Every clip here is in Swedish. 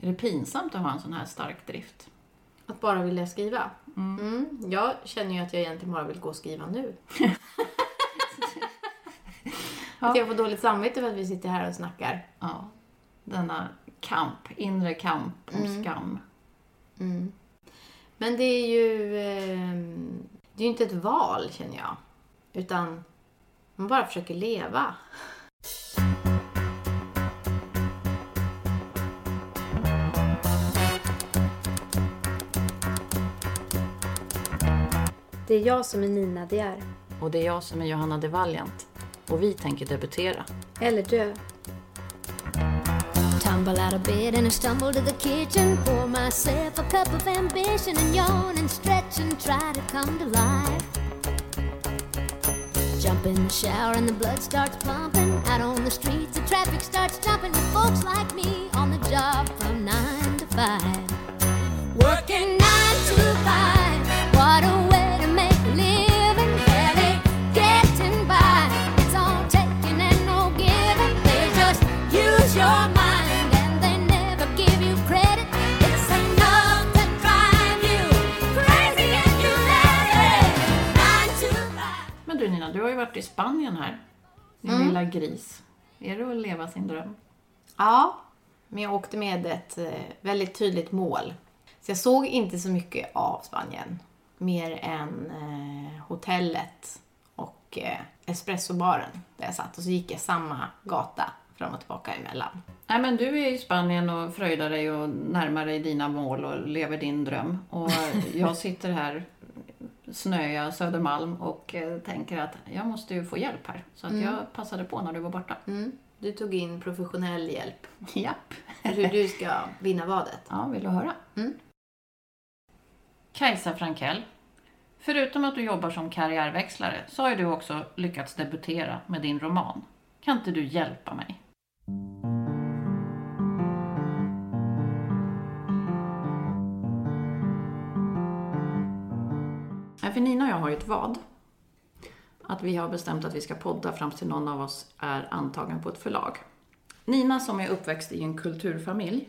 Är det pinsamt att ha en sån här stark drift? Att bara vilja skriva? Mm. Jag känner ju att jag egentligen bara vill gå och skriva nu. Att jag får dåligt samvete för att vi sitter här och snackar. Ja. Denna kamp, inre kamp om skam. Men det är ju... ehm, det är ju inte ett val, känner jag. Utan man bara försöker leva. Det är jag som är Nina De är. Och det är jag som är Johanna de Valiant. Och vi tänker debutera. Eller dö. Tumble out of bed and I stumble to the kitchen. Pour myself a cup of ambition and yawn and stretch and try to come to life. Jump in the shower and the blood starts pumping. Out on the streets, the traffic starts jumping with folks like me on the job from nine to five. Working ju varit i Spanien här. Din lilla gris. Är det att leva sin dröm? Ja, men jag åkte med ett eh, väldigt tydligt mål. Så jag såg inte så mycket av Spanien. Mer än eh, hotellet och eh, espressobaren där jag satt. Och så gick jag samma gata fram och tillbaka emellan. Nej men du är i Spanien och fröjdar dig och närmar dig dina mål och lever din dröm. Och jag sitter här snöiga Södermalm och eh, tänker att jag måste ju få hjälp här. Så att jag passade på när du var borta. Mm. Du tog in professionell hjälp Japp. hur du ska vinna vadet. Ja, vill du höra? Mm. Kajsa Frankell. Förutom att du jobbar som karriärväxlare så har ju du också lyckats debutera med din roman. Kan inte du hjälpa mig? Nej, för Nina och jag har ju ett vad. Att vi har bestämt att vi ska podda fram till någon av oss är antagen på ett förlag. Nina som är uppväxt i en kulturfamilj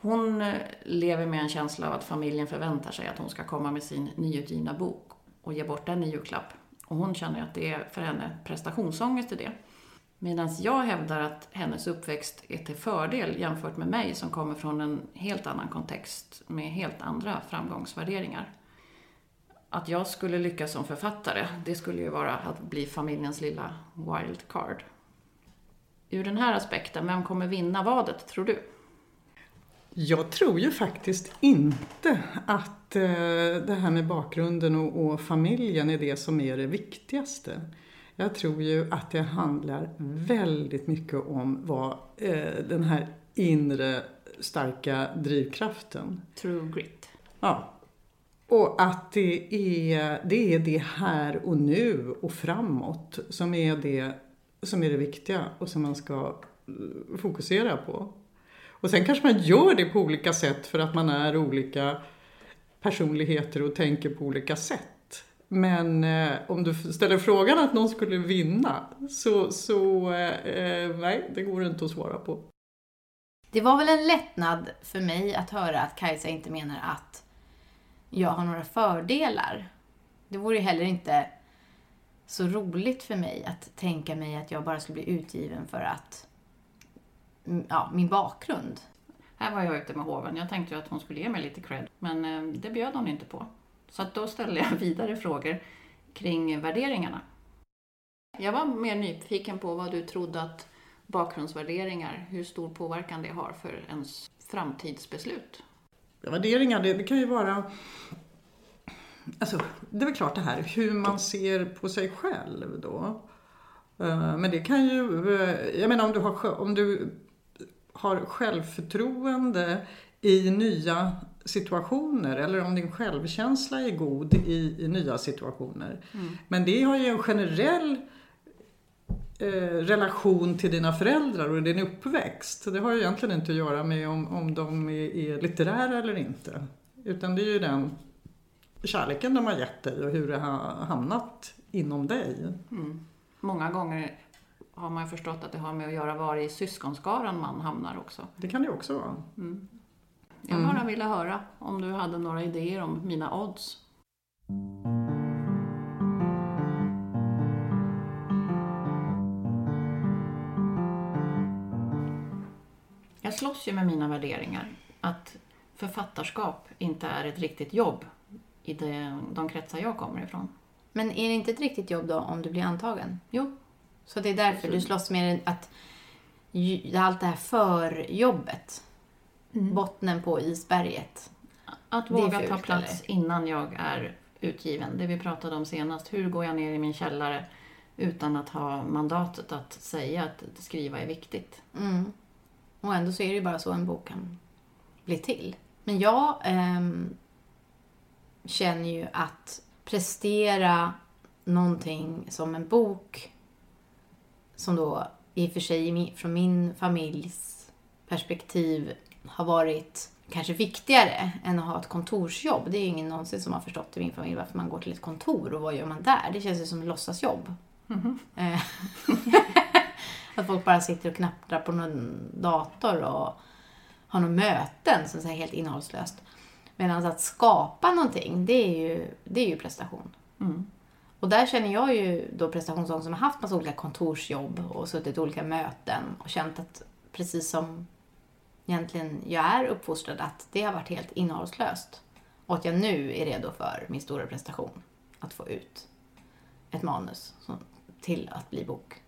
hon eh, lever med en känsla av att familjen förväntar sig att hon ska komma med sin nyutgivna bok och ge bort den i julklapp. Och hon känner att det är för henne prestationsångest i det. Medan jag hävdar att hennes uppväxt är till fördel jämfört med mig som kommer från en helt annan kontext med helt andra framgångsvärderingar. Att jag skulle lyckas som författare, det skulle ju vara att bli familjens lilla wildcard. Ur den här aspekten, vem kommer vinna vadet, tror du? Jag tror ju faktiskt inte att eh, det här med bakgrunden och, familjen är det som är det viktigaste. Jag tror ju att det handlar väldigt mycket om vad eh, den här inre starka drivkraften. True grit. Ja. Och att det är, det är det här och nu och framåt som är det, som är det viktiga och som man ska eh, fokusera på. Och sen kanske man gör det på olika sätt för att man är olika personligheter och tänker på olika sätt. Men eh, om du ställer frågan att någon skulle vinna så, så eh, eh, nej, det går inte att svara på. Det var väl en lättnad för mig att höra att Kajsa inte menar att jag har några fördelar. Det vore ju heller inte så roligt för mig att tänka mig att jag bara skulle bli utgiven för att mm, ja, min bakgrund. Här var jag ute med hoven. Jag tänkte ju att hon skulle ge mig lite cred, men eh, det bjöd hon inte på. Så att då ställde jag vidare frågor kring värderingarna. Jag var mer nyfiken på vad du trodde att bakgrundsvärderingar, hur stor påverkan det har för ens framtidsbeslut. Värderingar, det, det kan ju vara... Alltså, det är väl klart det här hur man ser på sig själv då. Eh, Men det kan ju... eh, Jag menar om du har, om du har självförtroende i nya situationer eller om din självkänsla är god i, i nya situationer. Men det har ju en generell relation till dina föräldrar och din uppväxt. Det har ju egentligen inte att göra med om, om de är, är litterära eller inte. Utan det är ju den kärleken de har gett dig och hur det har hamnat inom dig. Många gånger har man ju förstått att det har med att göra var i syskonskaran man hamnar också. Det kan det också vara. Jag bara ville höra om du hade några idéer om mina odds. Jag slåss ju med mina värderingar. Att författarskap inte är ett riktigt jobb i det, de kretsar jag kommer ifrån. Men är det inte ett riktigt jobb då om du blir antagen? Jo, Så det är därför du slåss med att allt det här förjobbet, bottnen på isberget. Att våga fult, ta plats innan jag är utgiven. Det vi pratade om senast. Hur går jag ner i min källare utan att ha mandatet att säga att skriva är viktigt? Mm. Och ändå så är det ju bara så en bok kan bli till. Men jag ehm, känner ju att prestera någonting som en bok som då i och för sig från min familjs perspektiv har varit kanske viktigare än att ha ett kontorsjobb. Det är ju ingen någonsin som har förstått i min familj varför man går till ett kontor och vad gör man där? Det känns ju som ett låtsasjobb. Att folk bara sitter och knapprar på någon dator och har några möten som är helt innehållslöst. Medan att skapa någonting, det är ju, det är ju prestation. Och där känner jag ju då prestationsångest som har haft massa olika kontorsjobb och suttit i olika möten och känt att precis som egentligen jag är uppfostrad att det har varit helt innehållslöst. Och att jag nu är redo för min stora prestation. Att få ut ett manus till att bli bok.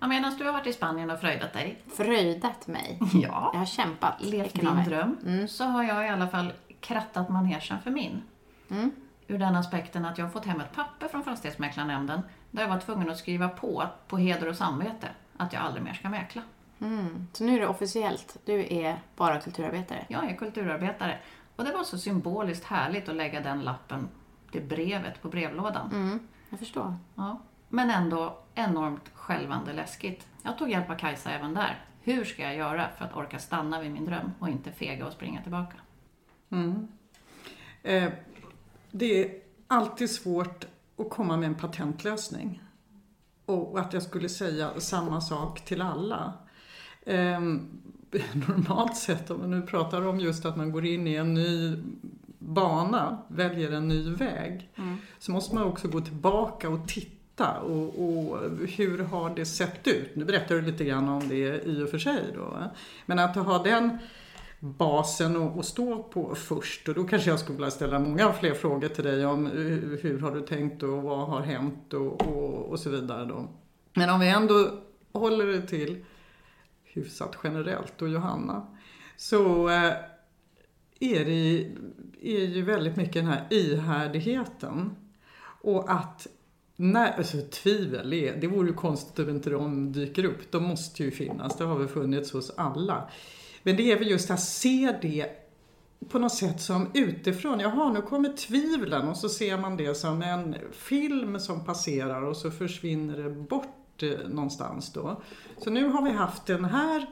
Ja, Medan du har varit i Spanien och fröjdat dig, Fröjdat mig. ja, Jag har kämpat. levt din dröm, så har jag i alla fall krattat manegen för min. Mm. Ur den aspekten att jag har fått hem ett papper från Fastighetsmäklarnämnden där jag var tvungen att skriva på, på heder och samvete, att jag aldrig mer ska mäkla. Mm. Så nu är det officiellt. Du är bara kulturarbetare. Jag är kulturarbetare. Och det var så symboliskt härligt att lägga den lappen, det brevet, på brevlådan. Mm. Jag förstår. Ja. Men ändå enormt skälvande läskigt. Jag tog hjälp av Kajsa även där. Hur ska jag göra för att orka stanna vid min dröm och inte fega och springa tillbaka? Eh, det är alltid svårt att komma med en patentlösning. Och att jag skulle säga samma sak till alla. Eh, normalt sett, om vi nu pratar om just att man går in i en ny bana, väljer en ny väg, så måste man också gå tillbaka och titta och, och hur har det sett ut? Nu berättar du lite grann om det i och för sig då. Men att ha den basen att stå på först och då kanske jag skulle vilja ställa många fler frågor till dig om hur har du tänkt och vad har hänt och, och, och så vidare då. Men om vi ändå håller det till hyfsat generellt och Johanna så eh, är det är ju väldigt mycket den här ihärdigheten och att när, alltså tvivel, är, det vore ju konstigt om inte de dyker upp. De måste ju finnas, det har väl funnits hos alla. Men det är väl just att se det på något sätt som utifrån. Jaha, nu kommer tvivlen och så ser man det som en film som passerar och så försvinner det bort Eh, någonstans då. Så nu har vi haft den här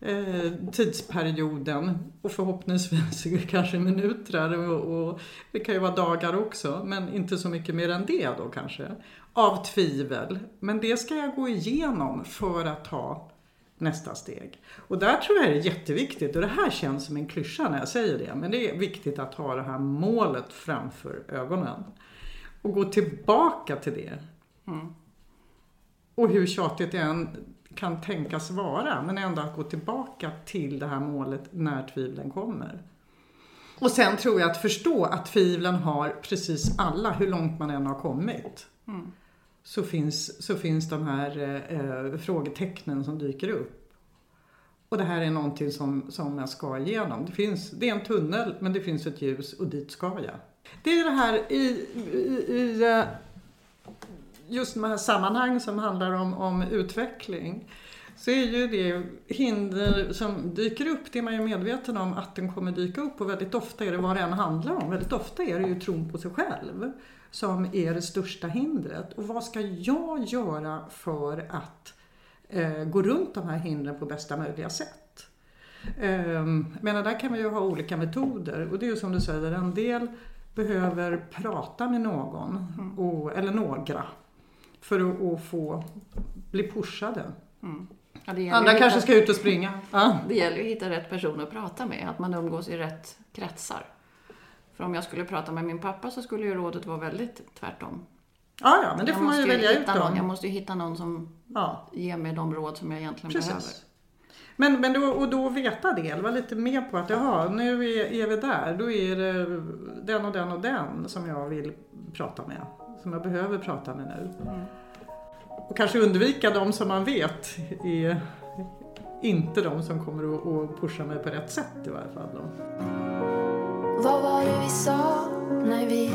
eh, tidsperioden och förhoppningsvis kanske minuter och, och det kan ju vara dagar också men inte så mycket mer än det då kanske. Av tvivel. Men det ska jag gå igenom för att ta nästa steg. Och där tror jag det är jätteviktigt, och det här känns som en klyscha när jag säger det, men det är viktigt att ha det här målet framför ögonen. Och gå tillbaka till det. Mm. Och hur tjatigt det än kan tänkas vara, men ändå att gå tillbaka till det här målet när tvivlen kommer. Och sen tror jag att förstå att tvivlen har precis alla, hur långt man än har kommit. Så, finns, så finns de här eh, eh, frågetecknen som dyker upp. Och det här är någonting som, som jag ska igenom. Det, finns, det är en tunnel, men det finns ett ljus och dit ska jag. Det är det här i, i, i eh, just de här sammanhang som handlar om, om utveckling. Så är ju det hinder som dyker upp, det är man ju medveten om att den kommer dyka upp och väldigt ofta är det vad det än handlar om. Väldigt ofta är det ju tron på sig själv som är det största hindret. Och vad ska jag göra för att eh, gå runt de här hindren på bästa möjliga sätt? Jag menar, där kan vi ju ha olika metoder och det är ju som du säger, en del behöver prata med någon, och, eller några, för att, att få bli pushade. Ja, det, gäller Andra att kanske hitta, ska ut och springa. Ja. det gäller ju att hitta rätt person att prata med, att man umgås i rätt kretsar. För om jag skulle prata med min pappa så skulle ju rådet vara väldigt tvärtom. Ja, ja, men det jag får man ju välja ut hitta någon, Jag måste ju hitta någon som Ja, ger mig de råd som jag egentligen behöver. Men, men då, och då veta det, vara lite med på att jaha, nu är, är vi där, då är det den och den och den som jag vill prata med, som jag behöver prata med nu. Och kanske undvika de som man vet är inte de som kommer att, att pusha mig på rätt sätt i varje fall. Då. Vad var det vi sa när vi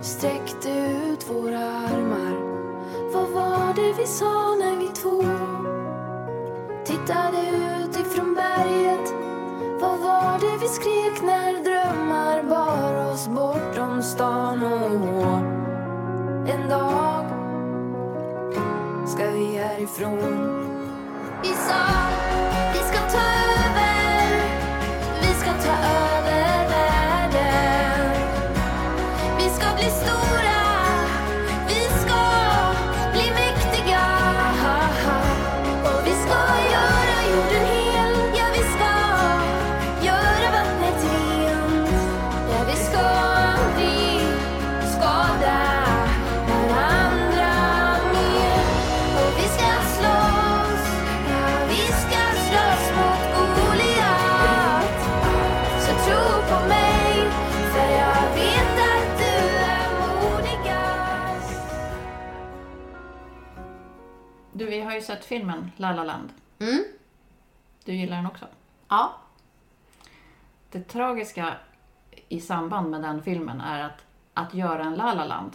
sträckte ut våra armar? Vad var det vi sa när vi två tittade ut ifrån berget? Vad var det vi skrek när drömmar bar oss bortom stan? Och en dag ska vi härifrån. Vi sa vi ska ta över, sett filmen La La Land. Mm. Du gillar den också? Ja. Det tragiska i samband med den filmen är att att göra en La La Land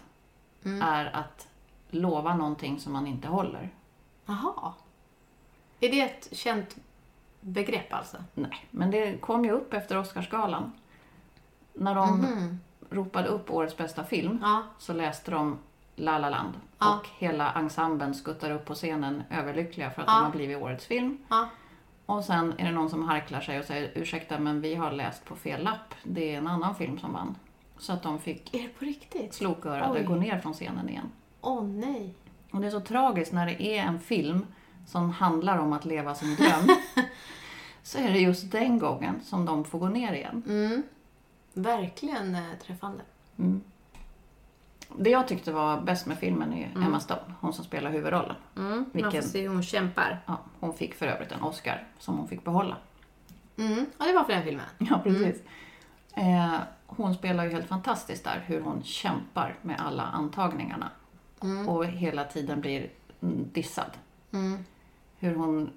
är att lova någonting som man inte håller. Jaha. Är det ett känt begrepp alltså? Nej, men det kom ju upp efter Oscarsgalan. När de Mhm. ropade upp årets bästa film Ja. så läste de La La Land. Ja. Och hela ensemblen skuttar upp på scenen överlyckliga för att Ja. de har blivit årets film. Ja. Och sen är det någon som harklar sig och säger ursäkta men vi har läst på fel lapp. Det är en annan film som vann. Så att de fick Är det på riktigt? slokörade gå ner från scenen igen. Åh nej. Och det är så tragiskt när det är en film som handlar om att leva sin dröm. så är det just den gången som de får gå ner igen. Mm. Verkligen eh, träffande. Det jag tyckte var bäst med filmen är Emma Stone, hon som spelar huvudrollen. Mm. Man Vilken- får se hur hon kämpar. Ja, hon fick för övrigt en Oscar som hon fick behålla. Mm. Ja, det var för den filmen. Ja, precis. Eh, hon spelar ju helt fantastiskt där, hur hon kämpar med alla antagningarna. Och hela tiden blir mm, dissad. Mm. Hur hon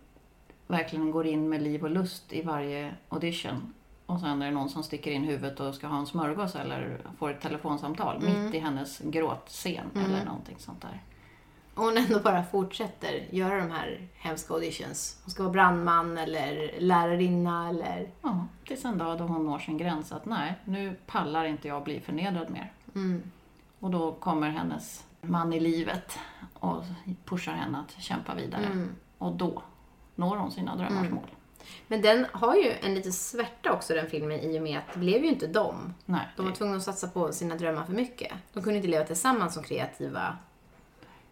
verkligen går in med liv och lust i varje audition. Och sen är det någon som sticker in huvudet och ska ha en smörgås eller får ett telefonsamtal mitt i hennes gråtscen eller någonting sånt där. Och hon ändå bara fortsätter göra de här hemska auditions. Hon ska vara brandman eller lärarinna eller... Ja, tills en dag då hon når sin gräns att nej, nu pallar inte jag bli förnedrad mer. Mm. Och då kommer hennes man i livet och pushar henne att kämpa vidare. Mm. Och då når hon sina drömmars mål. Men den har ju en liten svärta också den filmen i och med att det blev ju inte dem. Nej, De var tvungna att satsa på sina drömmar för mycket. De kunde inte leva tillsammans som kreativa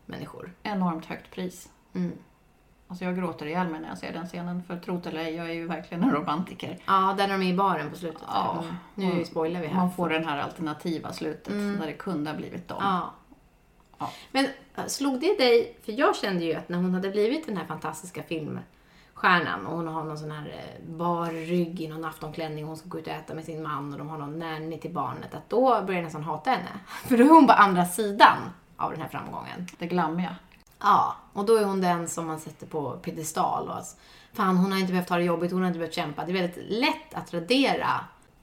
människor. enormt högt pris. Mm. Alltså jag gråter ihjäl mig när jag ser den scenen, för trot eller ej, jag är ju verkligen en romantiker. Ja, där de är i baren på slutet. Ja. Mm. Nu spoilar vi här. Man får det här alternativa slutet, där det kunde ha blivit dem. Ja. Ja. Men äh, slog det dig, för jag kände ju att när hon hade blivit den här fantastiska filmstjärnan och hon har någon sån här eh, bar rygg i någon aftonklänning och hon ska gå ut och äta med sin man och de har någon nanny till barnet, att då börjar jag nästan hata henne. För då är hon på andra sidan av den här framgången. Det glammiga. Ja, och då är hon den som man sätter på piedestal. Och alltså, fan, hon har inte behövt ha det jobbigt, hon har inte behövt kämpa. Det är väldigt lätt att radera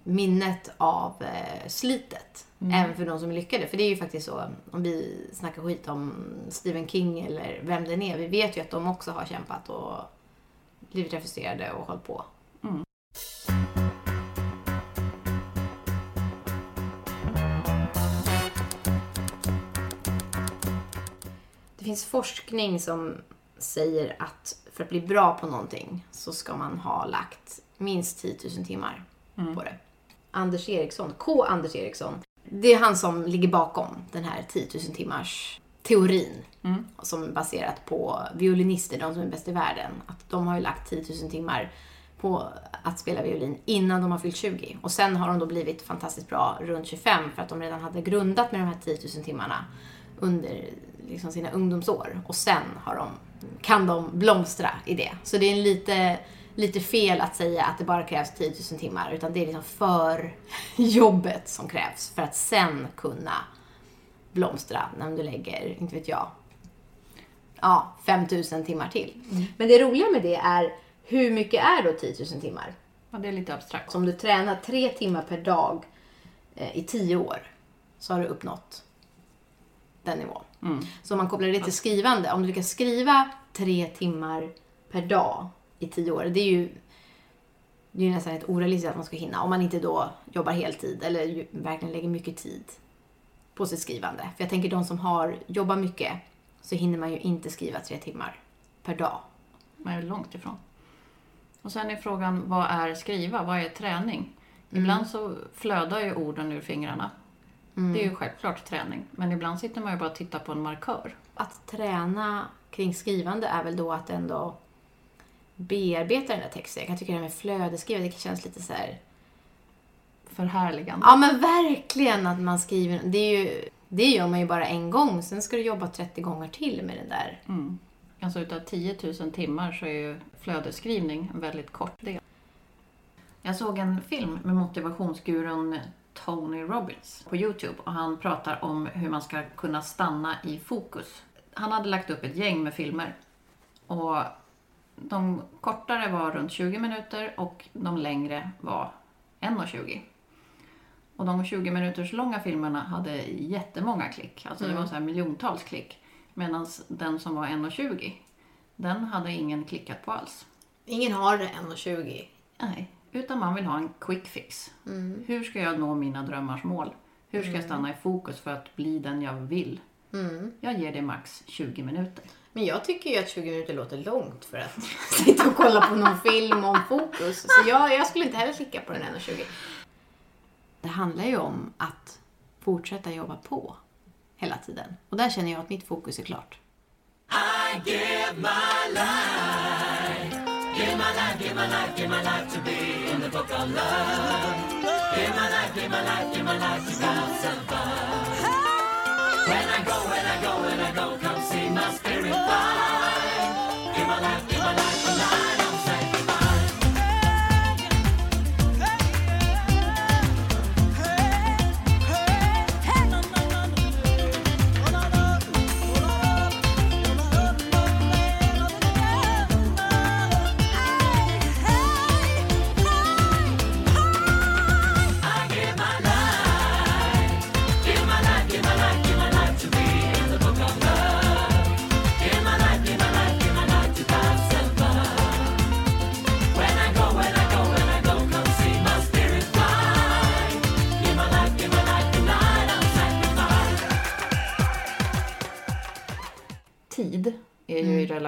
minnet av eh, slitet. Även för de som är lyckade. För det är ju faktiskt så, om vi snackar skit om Stephen King eller vem det är. Vi vet ju att de också har kämpat och blivit refuserade och hållit på. Det finns forskning som säger att för att bli bra på någonting så ska man ha lagt minst 10 000 timmar på det. Anders Eriksson, K. Anders Eriksson, det är han som ligger bakom den här 10 000 timmars teorin. Som är baserat på violinister, de som är bäst i världen. Att de har ju lagt 10 000 timmar på att spela violin innan de har fyllt 20. Och sen har de då blivit fantastiskt bra runt 25 för att de redan hade grundat med de här 10 000 timmarna under liksom sina ungdomsår. Och sen har de, kan de blomstra i det. Så det är lite, lite fel att säga att det bara krävs 10 000 timmar. Utan det är liksom för jobbet som krävs för att sen kunna blomstra när du lägger, inte vet jag, ja, 5 000 timmar till. Men det roliga med det är, hur mycket är då 10 000 timmar? Ja, det är lite abstrakt. Så om du tränar tre timmar per dag eh, i tio år så har du uppnått den nivån. Så om man kopplar det till skrivande, om du lyckas skriva tre timmar per dag i tio år, det är ju det är ju nästan ett orealistiskt att man ska hinna om man inte då jobbar heltid eller verkligen lägger mycket tid på sitt skrivande. För jag tänker de som har jobbar mycket så hinner man ju inte skriva tre timmar per dag. Man är långt ifrån. Och sen är frågan, vad är skriva? Vad är träning? Ibland så flödar ju orden ur fingrarna. Det är ju självklart träning. Men ibland sitter man ju bara och tittar på en markör. att träna kring skrivande är väl då att ändå bearbeta den där texten. Jag kan tycka det här med flödesskriva, det känns lite så här... Förhärligande. Ja men verkligen att man skriver. Det, är ju, det gör man ju bara en gång, sen ska du jobba 30 gånger till med det där. Alltså utav 10 000 timmar så är ju flödesskrivning en väldigt kort del. Jag såg en film med motivationsgurun Tony Robbins på Youtube och han pratar om hur man ska kunna stanna i fokus. Han hade lagt upp ett gäng med filmer och de kortare var runt 20 minuter och de längre var 1.20. Och de 20 minuters långa filmerna hade jättemånga klick, alltså det var så här miljontals klick. Medan den som var 1.20, den hade ingen klickat på alls. Ingen har det 1,20. Nej, utan man vill ha en quick fix. Hur ska jag nå mina drömmars mål? Hur ska jag stanna i fokus för att bli den jag vill? Jag ger det max 20 minuter. Men jag tycker ju att 20 minuter låter långt för att sitta och kolla på någon film om fokus. Så jag, jag skulle inte heller klicka på den 1,20 det handlar ju om att fortsätta jobba på hela tiden. Och där känner jag att mitt fokus är klart. I give my life Give my life, give my life, give my life to be in the book of love Give my life, give my life, give my life to bounce above When I go, when I go, when I go, come see my spirit fly Give my life, give my life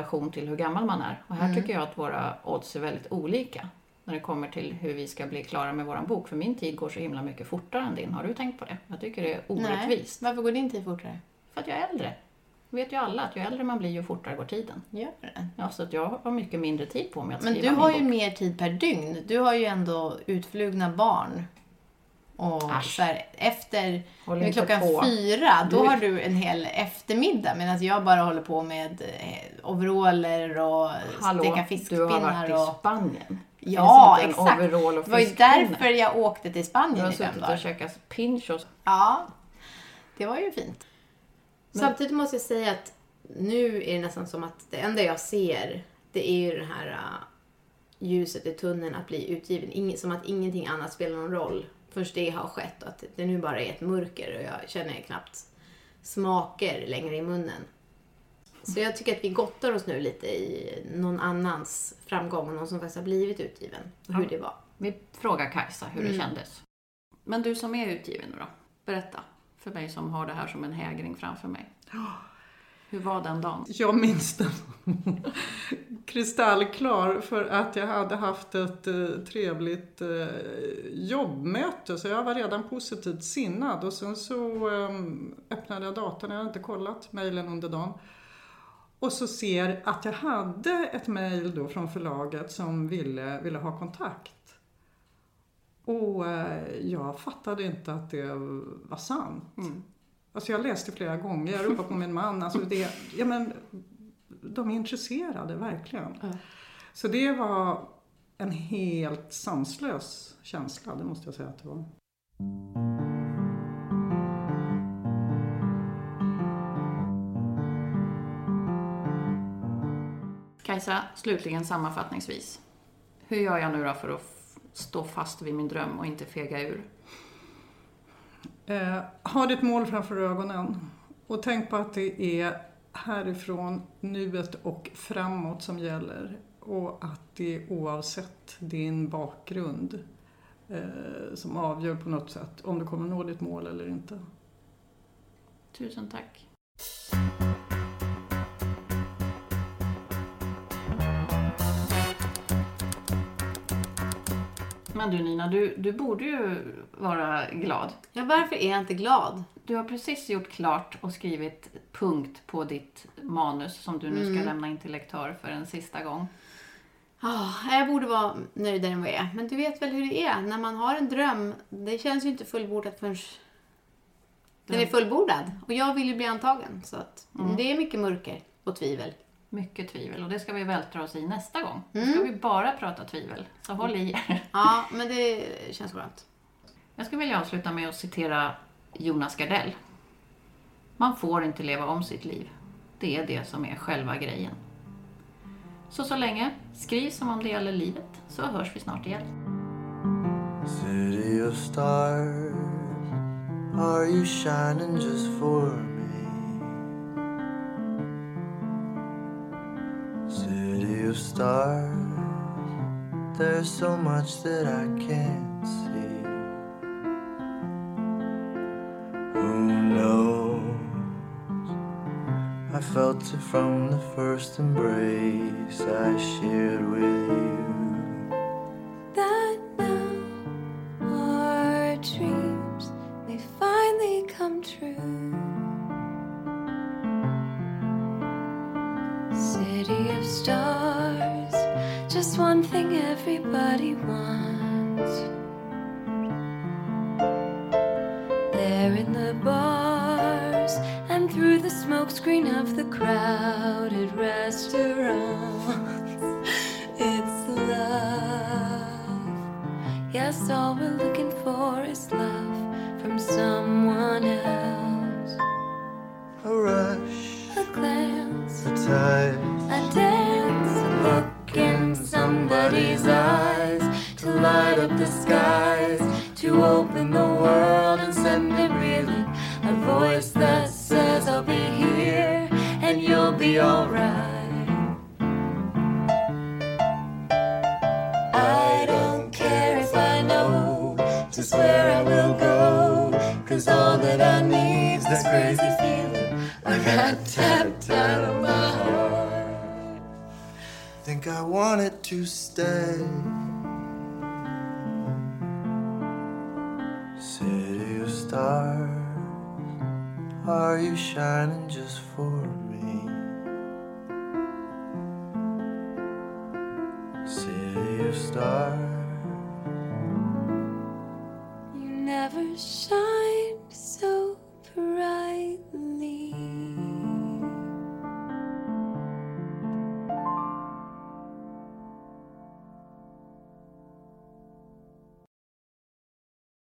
relation till hur gammal man är. Och här tycker jag att våra odds är väldigt olika. När det kommer till hur vi ska bli klara med våran bok. För min tid går så himla mycket fortare än din. Har du tänkt på det? Jag tycker det är orättvist. Varför går din tid fortare? För att jag är äldre. Det vet ju alla att ju äldre man blir ju fortare går tiden. Gör det? Ja, så att jag har mycket mindre tid på mig att Men skriva du min har ju bok. mer tid per dygn. Du har ju ändå utflugna barn. Och Asch. så här, efter Håll klockan på. fyra, då Du- har du en hel eftermiddag. Medan jag bara håller på med eh, overaller och Hallå, steka du har fiskpinnar. varit i och... Spanien. Ja, exakt. Det var ju därför jag åkte till Du Spanien har i fem suttit och dagar. käkat pinchos. Ja, det var ju fint. Samtidigt måste jag säga att nu är det nästan som att det enda jag ser, det är ju det här uh, ljuset i tunneln att bli utgiven. Ing- som att ingenting annat spelar någon roll först det har skett och att det nu bara är ett mörker och jag känner knappt smaker längre i munnen. Så jag tycker att vi gottar oss nu lite i någon annans framgång och någon som faktiskt har blivit utgiven. och Hur Ja. det var. Vi frågar Kajsa hur Mm. det kändes. Men du som är utgiven nu då, berätta för mig som har det här som en hägring framför mig. Hur var den dagen? Jag minns den kristallklar för att jag hade haft ett eh, trevligt eh, jobbmöte så jag var redan positivt sinnad och sen så eh, öppnade jag datorn, jag hade inte kollat mejlen under dagen. Och så ser att jag hade ett mejl då från förlaget som ville, ville ha kontakt. Och eh, jag fattade inte att det var sant. Alltså jag läste flera gånger, jag ropade på min man. Alltså det, ja men, de är intresserade, verkligen. Ja. Så det var en helt sanslös känsla, det måste jag säga att det var. Kajsa, slutligen sammanfattningsvis. Hur gör jag nu då för att stå fast vid min dröm och inte fega ur? Eh, ha ditt mål framför ögonen och tänk på att det är härifrån, nuet och framåt som gäller och att det är oavsett din bakgrund eh, som avgör på något sätt om du kommer nå ditt mål eller inte. Tusen tack. Men du Nina, du, du borde ju vara glad. Ja, varför är jag inte glad? Du har precis gjort klart och skrivit punkt på ditt manus som du nu ska lämna in till lektör för en sista gång. Ah, jag borde vara nöjdare än vad jag är. Men du vet väl hur det är? När man har en dröm, det känns ju inte fullbordat förrän den är fullbordad. Och jag vill ju bli antagen. Så att det är mycket mörker och tvivel. Mycket tvivel och det ska vi vältra oss i nästa gång. Då ska vi bara prata tvivel. Så håll i er. Ja, men det känns skönt. Jag skulle vilja avsluta med att citera Jonas Gardell. Man får inte leva om sitt liv. Det är det som är själva grejen. Så så länge, skriv som om det gäller livet, så hörs vi snart igen. City of stars, are you shining just for me? Stars, there's so much that I can't see. Who knows? I felt it from the first embrace I shared with you. In the bars and through the smokescreen of the crowded restaurants. It's love. Yes, all we're looking for is love from someone else. A rush, A glance, a touch. a dance, a look in somebody's eyes to light up the skies, to open the world alright. I don't care if I know just where I will go. Cause all that I need's this crazy feeling. I got tapped out of my heart. Think I wanted to stay. City of stars, are you shining just for me? City